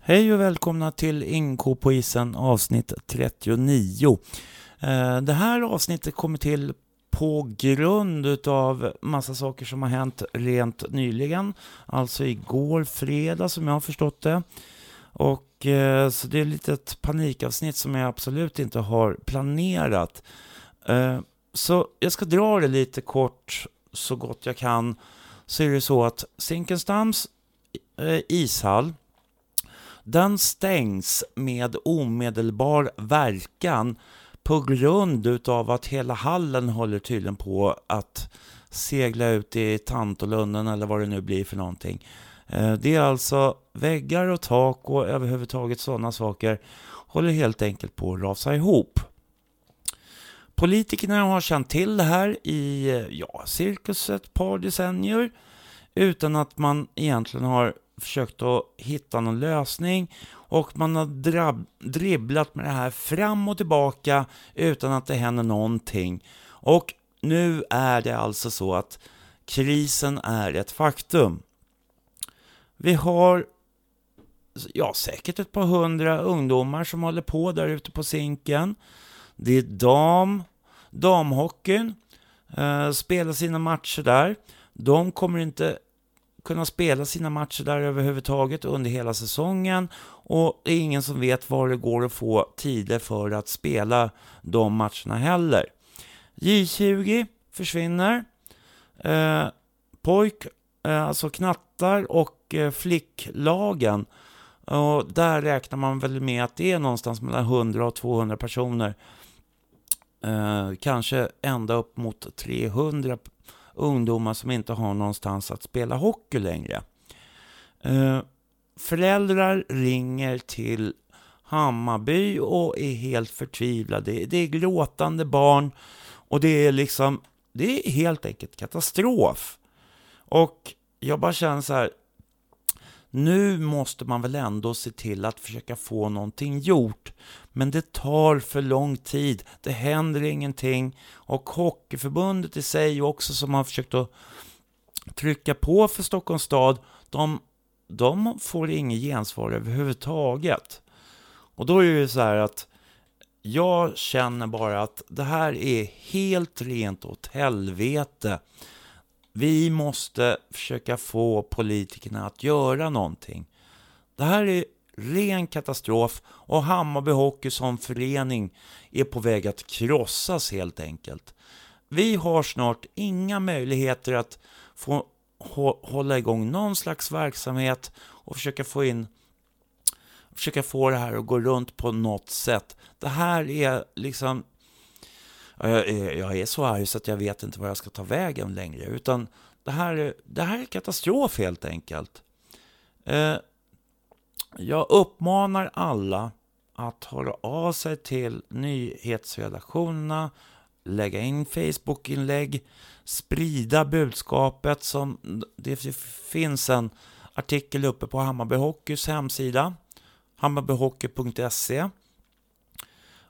Hej och välkomna till Inko på isen avsnitt 39. Eh, det här avsnittet kommer till på grund utav massa saker som har hänt rent nyligen. Alltså igår fredag som jag har förstått det. Och eh, så det är lite ett panikavsnitt som jag absolut inte har planerat. Eh, så jag ska dra det lite kort så gott jag kan. Så är det så att Zinkensdamms ishall den stängs med omedelbar verkan på grund utav att hela hallen håller tydligen på att segla ut i Tantolunden eller vad det nu blir för någonting. Eh, det är alltså väggar och tak och överhuvudtaget sådana saker håller helt enkelt på att rasa ihop. Politikerna har känt till det här i ja, cirkus ett par decennier utan att man egentligen har försökt att hitta någon lösning och man har drab- dribblat med det här fram och tillbaka utan att det händer någonting. Och nu är det alltså så att krisen är ett faktum. Vi har ja, säkert ett par hundra ungdomar som håller på där ute på sinken. Det är dam, damhockeyn, eh, spelar sina matcher där. De kommer inte kunna spela sina matcher där överhuvudtaget under hela säsongen och det är ingen som vet var det går att få tider för att spela de matcherna heller. J20 försvinner. Eh, pojk, eh, alltså knattar och eh, flicklagen. Och där räknar man väl med att det är någonstans mellan 100 och 200 personer. Eh, kanske ända upp mot 300 ungdomar som inte har någonstans att spela hockey längre. Eh, föräldrar ringer till Hammarby och är helt förtvivlade. Det är gråtande barn och det är liksom, det är helt enkelt katastrof. Och jag bara känner så här, nu måste man väl ändå se till att försöka få någonting gjort. Men det tar för lång tid, det händer ingenting. Och Hockeyförbundet i sig också som har försökt att trycka på för Stockholms stad, de, de får inget gensvar överhuvudtaget. Och då är det ju så här att jag känner bara att det här är helt rent åt helvete. Vi måste försöka få politikerna att göra någonting. Det här är ren katastrof och Hammarby Hockey som förening är på väg att krossas helt enkelt. Vi har snart inga möjligheter att få hålla igång någon slags verksamhet och försöka få in försöka få det här att gå runt på något sätt. Det här är liksom jag är, jag är så arg så att jag vet inte var jag ska ta vägen längre. Utan det här, är- det här är katastrof helt enkelt. Eh, jag uppmanar alla att höra av sig till nyhetsredaktionerna, lägga in Facebook-inlägg, sprida budskapet som det finns en artikel uppe på Hammarby Hockeys hemsida, hammarbyhockey.se.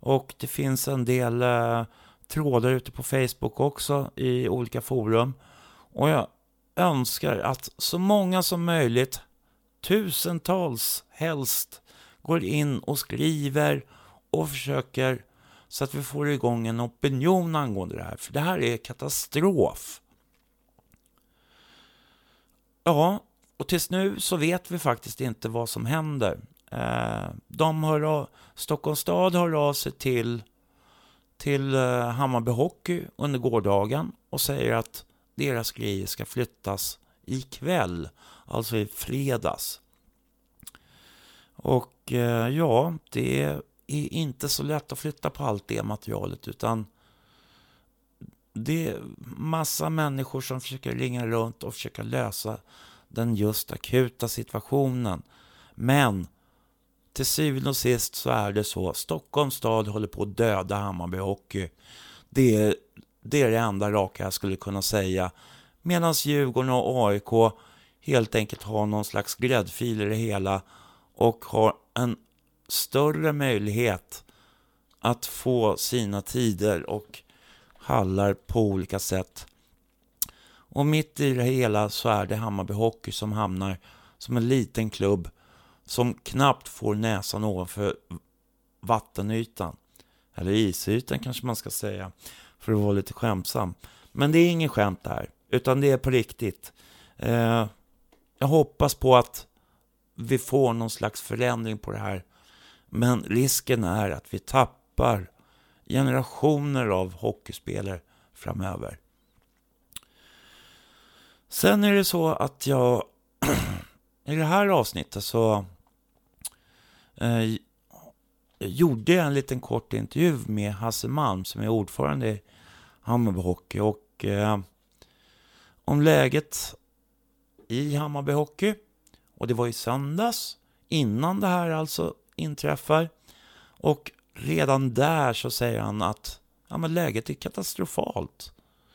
Och det finns en del eh, trådar ute på Facebook också i olika forum. Och jag önskar att så många som möjligt, tusentals helst, går in och skriver och försöker så att vi får igång en opinion angående det här. För det här är katastrof. Ja, och tills nu så vet vi faktiskt inte vad som händer. Eh, de hör av, Stockholms stad hör av sig till, till eh, Hammarby Hockey under gårdagen och säger att deras grejer ska flyttas ikväll, alltså i fredags. Och eh, ja, det är inte så lätt att flytta på allt det materialet utan det är massa människor som försöker ringa runt och försöka lösa den just akuta situationen. Men till syvende och sist så är det så. Stockholms stad håller på att döda Hammarby Hockey. Det är Det är det enda raka jag skulle kunna säga. Medan Djurgården och AIK helt enkelt har någon slags gräddfil i det hela och har en större möjlighet att få sina tider och hallar på olika sätt. Och mitt i det hela så är det Hammarby Hockey som hamnar som en liten klubb som knappt får näsan ovanför vattenytan. Eller isytan kanske man ska säga, för att vara lite skämtsam. Men det är ingen skämt där, utan det är på riktigt. Eh, jag hoppas på att vi får någon slags förändring på det här. Men risken är att vi tappar generationer av hockeyspelare framöver. Sen är det så att jag i det här avsnittet så eh, gjorde jag en liten kort intervju med Hasse Malm som är ordförande i Hammarby Hockey och eh, om läget i Hammarby Hockey. Och det var i söndags, innan det här alltså inträffar. Och redan där så säger han att ja, men läget är katastrofalt.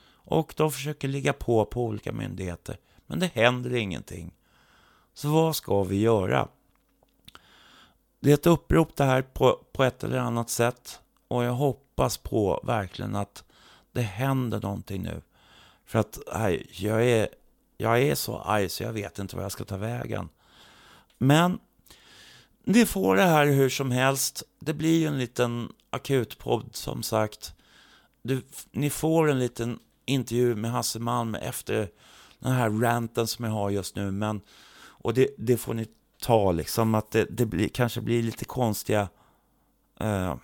Och de försöker ligga på på olika myndigheter. Men det händer ingenting. Så vad ska vi göra? Det är ett upprop det här på, på ett eller annat sätt. Och jag hoppas på verkligen att det händer någonting nu. För att nej, jag, är, jag är så arg så jag vet inte vad jag ska ta vägen. Men ni får det här hur som helst. Det blir ju en liten akutpodd som sagt. Du, ni får en liten intervju med Hasse Malm efter den här ranten som jag har just nu. Men, och det, det får ni ta liksom. Att det, det blir, kanske blir lite konstiga eh,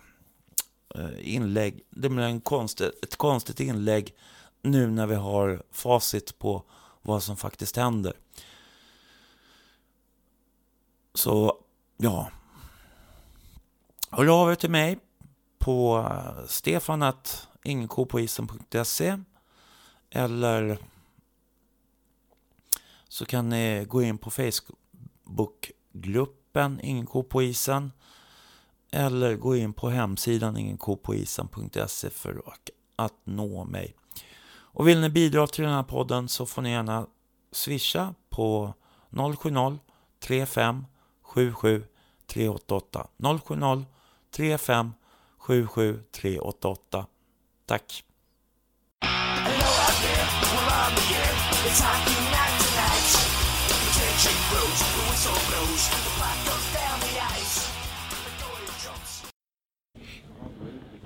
eh, inlägg. Det blir en konst, ett konstigt inlägg nu när vi har facit på vad som faktiskt händer. Så ja, hör av er till mig på eh, stefanat.ingenkopoisen.se eller så kan ni gå in på Facebookgruppen Ingen ko på isen eller gå in på hemsidan ingenkopoisen.se för att nå mig. Och vill ni bidra till den här podden så får ni gärna swisha på 070 35 77 388 070 35 77 388. Tack!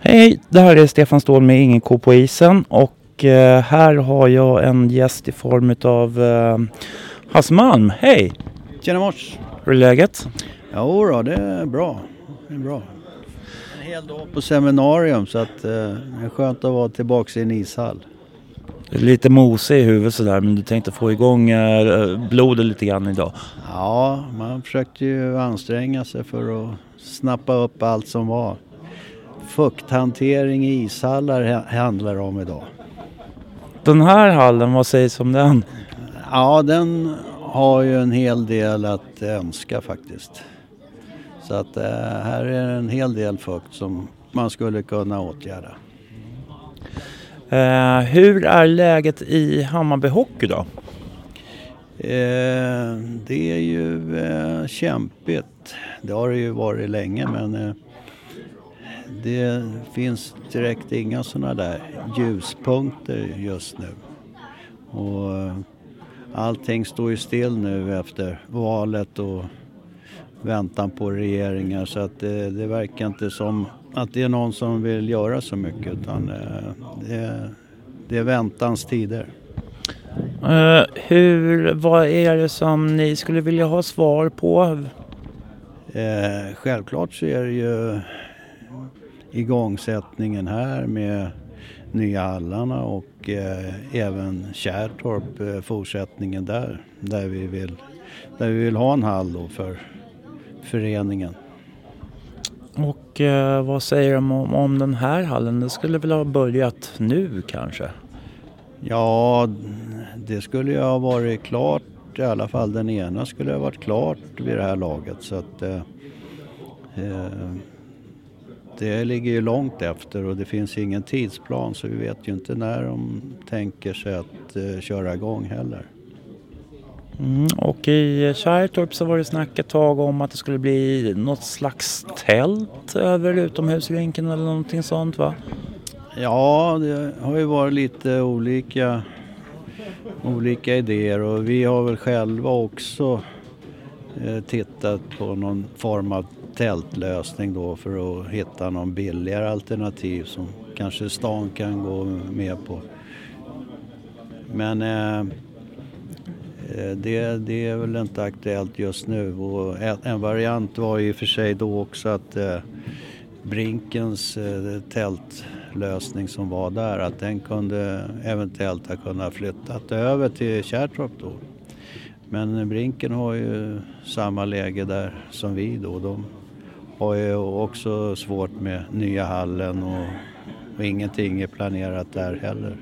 Hej, det här är Stefan Ståhl med Ingen ko på isen och eh, här har jag en gäst i form av eh, Hasse Malm. Hej! Tjena mors! Hur är läget? Jo då, det är bra. Det är bra. En hel dag på seminarium så att eh, det är skönt att vara tillbaka i en ishall. Lite mosig i huvudet sådär men du tänkte få igång eh, blodet lite grann idag. Ja, man försökte ju anstränga sig för att snappa upp allt som var. Fukthantering i ishallar handlar det om idag. Den här hallen, vad sägs om den? Ja, den har ju en hel del att önska faktiskt. Så att eh, här är en hel del fukt som man skulle kunna åtgärda. Eh, hur är läget i Hammarby Hockey då? Eh, det är ju eh, kämpigt. Det har det ju varit länge men eh, det finns direkt inga sådana där ljuspunkter just nu. Och eh, allting står ju still nu efter valet och väntan på regeringar så att det, det verkar inte som att det är någon som vill göra så mycket utan eh, det, det är väntans tider. Uh, hur, vad är det som ni skulle vilja ha svar på? Eh, självklart så är det ju igångsättningen här med nya hallarna och eh, även Kärrtorp, fortsättningen där, där vi vill, där vi vill ha en hall då för föreningen. Och eh, vad säger de om, om den här hallen? Det skulle väl ha börjat nu kanske? Ja, det skulle ju ha varit klart, i alla fall den ena skulle ha varit klart vid det här laget så att eh, eh det ligger ju långt efter och det finns ingen tidsplan så vi vet ju inte när de tänker sig att eh, köra igång heller. Mm, och i Kärrtorp så var det snack ett tag om att det skulle bli något slags tält över utomhusrinken eller någonting sånt va? Ja, det har ju varit lite olika, olika idéer och vi har väl själva också eh, tittat på någon form av tältlösning då för att hitta någon billigare alternativ som kanske stan kan gå med på. Men eh, eh Eh, det, det, är väl inte aktuellt just nu och en variant var ju för sig då också att eh, Brinkens eh, tältlösning som var där, att den kunde eventuellt ha kunnat flyttat över till Kärrtorp då. Men Brinken har ju samma läge där som vi då. De har ju också svårt med nya hallen och, och ingenting är planerat där heller.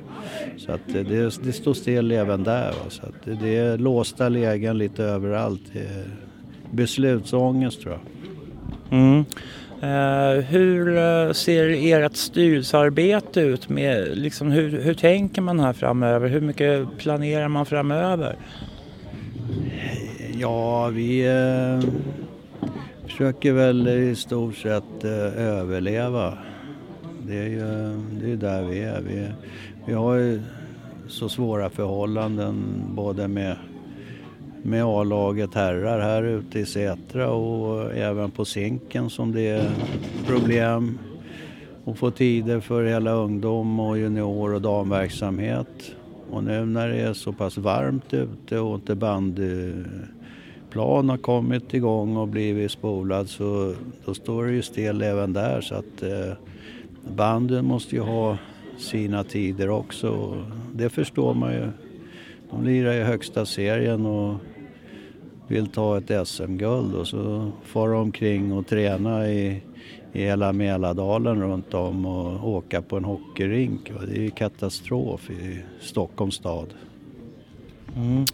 Så att det, det står still även där. Va? Så att det, är låsta lägen lite överallt. Beslutsångest tror jag. Mm. Uh, hur uh, ser ert styrelsearbete ut? Med, liksom, hur, hur tänker man här framöver? Hur mycket planerar man framöver? Ja, vi uh, försöker väl i stort sett överleva. Det är ju det är där vi är. Vi, vi har ju så svåra förhållanden både med med A-laget herrar här ute i Sätra och även på Zinken som det är problem att få tider för hela ungdom och junior och damverksamhet. Och nu när det är så pass varmt ute och inte bandyplan har kommit igång och blivit spolad så då står det ju still även där så att eh, banden måste ju ha sina tider också. Det förstår man ju. De lirar i högsta serien och vill ta ett SM-guld och så far de omkring och träna i, i hela Mälardalen runt om och åka på en hockeyrink. Det är ju katastrof i Stockholms stad. Mm.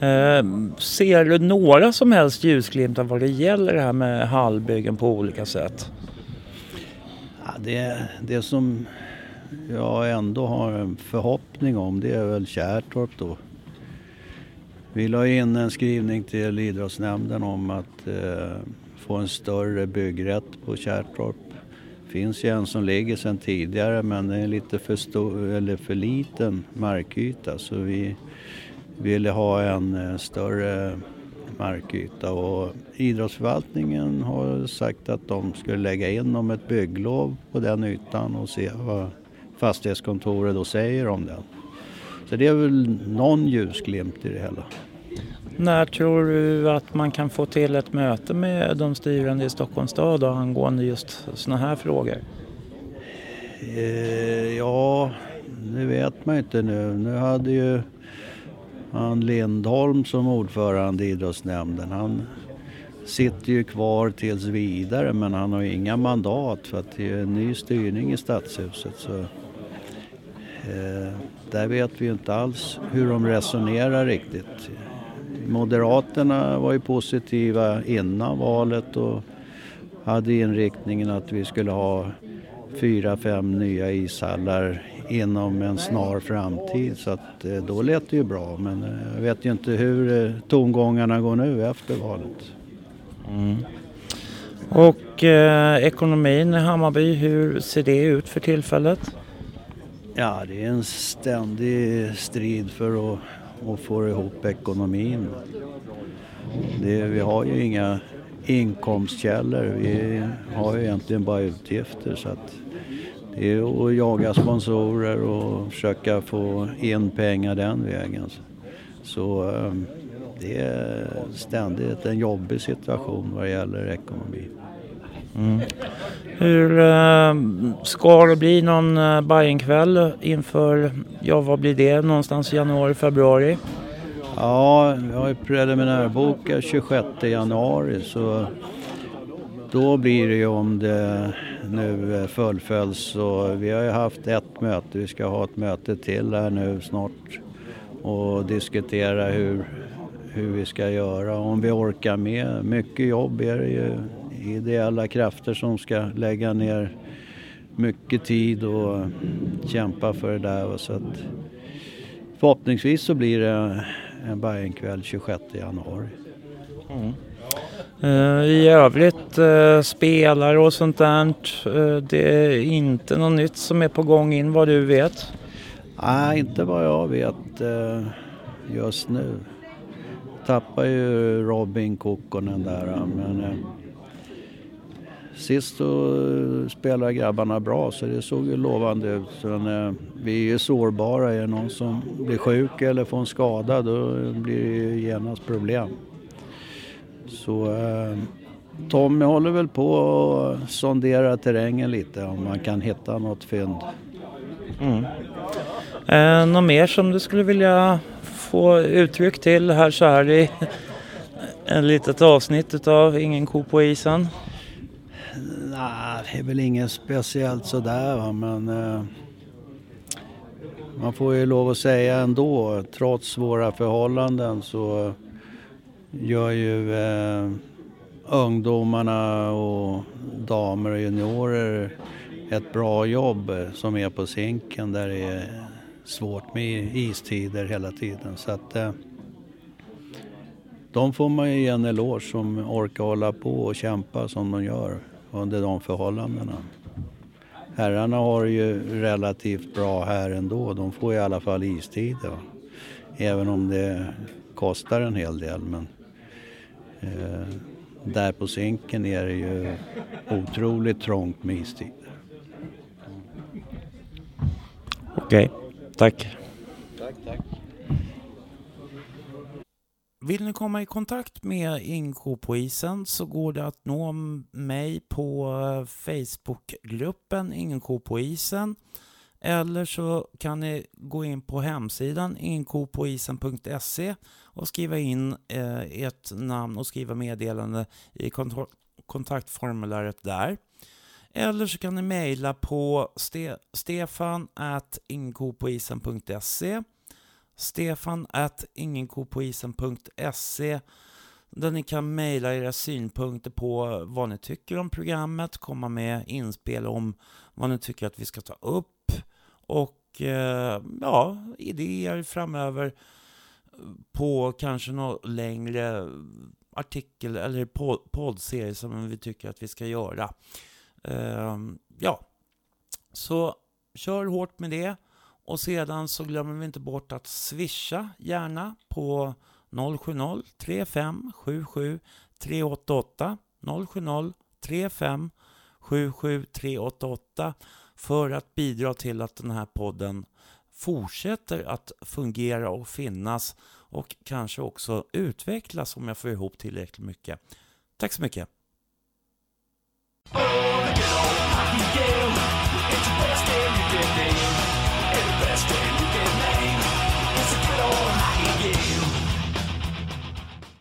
Eh, ser du några som helst ljusglimtar vad det gäller det här med hallbyggen på olika sätt? Ja, det, det som jag ändå har en förhoppning om det är väl Kärrtorp då. Vi la in en skrivning till idrottsnämnden om att eh, få en större byggrätt på Kärrtorp. Det finns ju en som ligger sedan tidigare men det är lite för, stor, eller för liten markyta så vi ville ha en eh, större markyta och idrottsförvaltningen har sagt att de skulle lägga in om ett bygglov på den ytan och se vad fastighetskontoret då säger om den. Så det är väl någon ljusglimt i det hela. När tror du att man kan få till ett möte med de styrande i Stockholms stad angående just sådana här frågor? Eh, ja, det vet man inte nu. Nu hade ju han Lindholm som ordförande i idrottsnämnden. Han sitter ju kvar tills vidare men han har inga mandat för att det är en ny styrning i stadshuset. Så Eh, där vet vi inte alls hur de resonerar riktigt. Moderaterna var ju positiva innan valet och hade inriktningen att vi skulle ha fyra, fem nya ishallar inom en snar framtid. Så att eh, då lät det ju bra. Men eh, jag vet ju inte hur tongångarna går nu efter valet. Mm. Och eh, ekonomin i Hammarby, hur ser det ut för tillfället? Ja, det är en ständig strid för att, att få ihop ekonomin. Det, vi har ju inga inkomstkällor. Vi har ju egentligen bara utgifter. Så att det är att jaga sponsorer och försöka få in pengar den vägen. Så ehm, det är ständigt en jobbig situation vad gäller ekonomi. Mm. Hur äh, ska det bli någon äh, Bajenkväll inför, ja vad blir det, någonstans i januari, februari? Ja, vi har ju preliminärbokat 26 januari så då blir det ju om det nu eh, fullföljs. Och vi har ju haft ett möte, vi ska ha ett möte till här nu snart och diskutera hur, hur vi ska göra, om vi orkar med. Mycket jobb är det ju ideella krafter som ska lägga ner mycket tid och kämpa för det där. Så att förhoppningsvis så blir det en Bajenkväll 26 januari. Mm. Uh, I övrigt uh, spelare och sånt där, uh, det är inte något nytt som är på gång in vad du vet? Nej, inte vad jag vet just nu. Tappar ju Robin Kokkonen där men Sist så spelade grabbarna bra så det såg ju lovande ut. Men, vi är ju sårbara. Är det någon som blir sjuk eller får en skada då blir det ju genast problem. Så eh, Tommy håller väl på att sondera terrängen lite om man kan hitta något fynd. Mm. Eh, något mer som du skulle vilja få uttryck till här så här i ett litet avsnitt av Ingen ko på isen? Nej, det är väl inget speciellt sådär men eh, man får ju lov att säga ändå, trots våra förhållanden så gör ju eh, ungdomarna och damer och juniorer ett bra jobb som är på sinken där det är svårt med istider hela tiden. Så att, eh, de får man ju ge en eloge som orkar hålla på och kämpa som de gör under de förhållandena. Herrarna har ju relativt bra här ändå. De får i alla fall istider. Även om det kostar en hel del. Men Eh, där på Zinken är det ju otroligt trångt med istider. Okej, okay. tack. Tack, tack. Vill ni komma i kontakt med Inko på isen så går det att nå mig på Facebookgruppen Inko på isen. Eller så kan ni gå in på hemsidan inkopoisen.se och skriva in eh, ert namn och skriva meddelande i kontaktformuläret där. Eller så kan ni mejla på ste stefan at inkopoisen.se stefan at ingenkopoisen.se där ni kan mejla era synpunkter på vad ni tycker om programmet, komma med inspel om vad ni tycker att vi ska ta upp och eh, ja, idéer framöver på kanske någon längre artikel eller poddserie som vi tycker att vi ska göra. Ehm, ja, så kör hårt med det. Och sedan så glömmer vi inte bort att swisha gärna på 070 35 77 388 070 35 77 388 för att bidra till att den här podden fortsätter att fungera och finnas och kanske också utvecklas om jag får ihop tillräckligt mycket. Tack så mycket! Oh,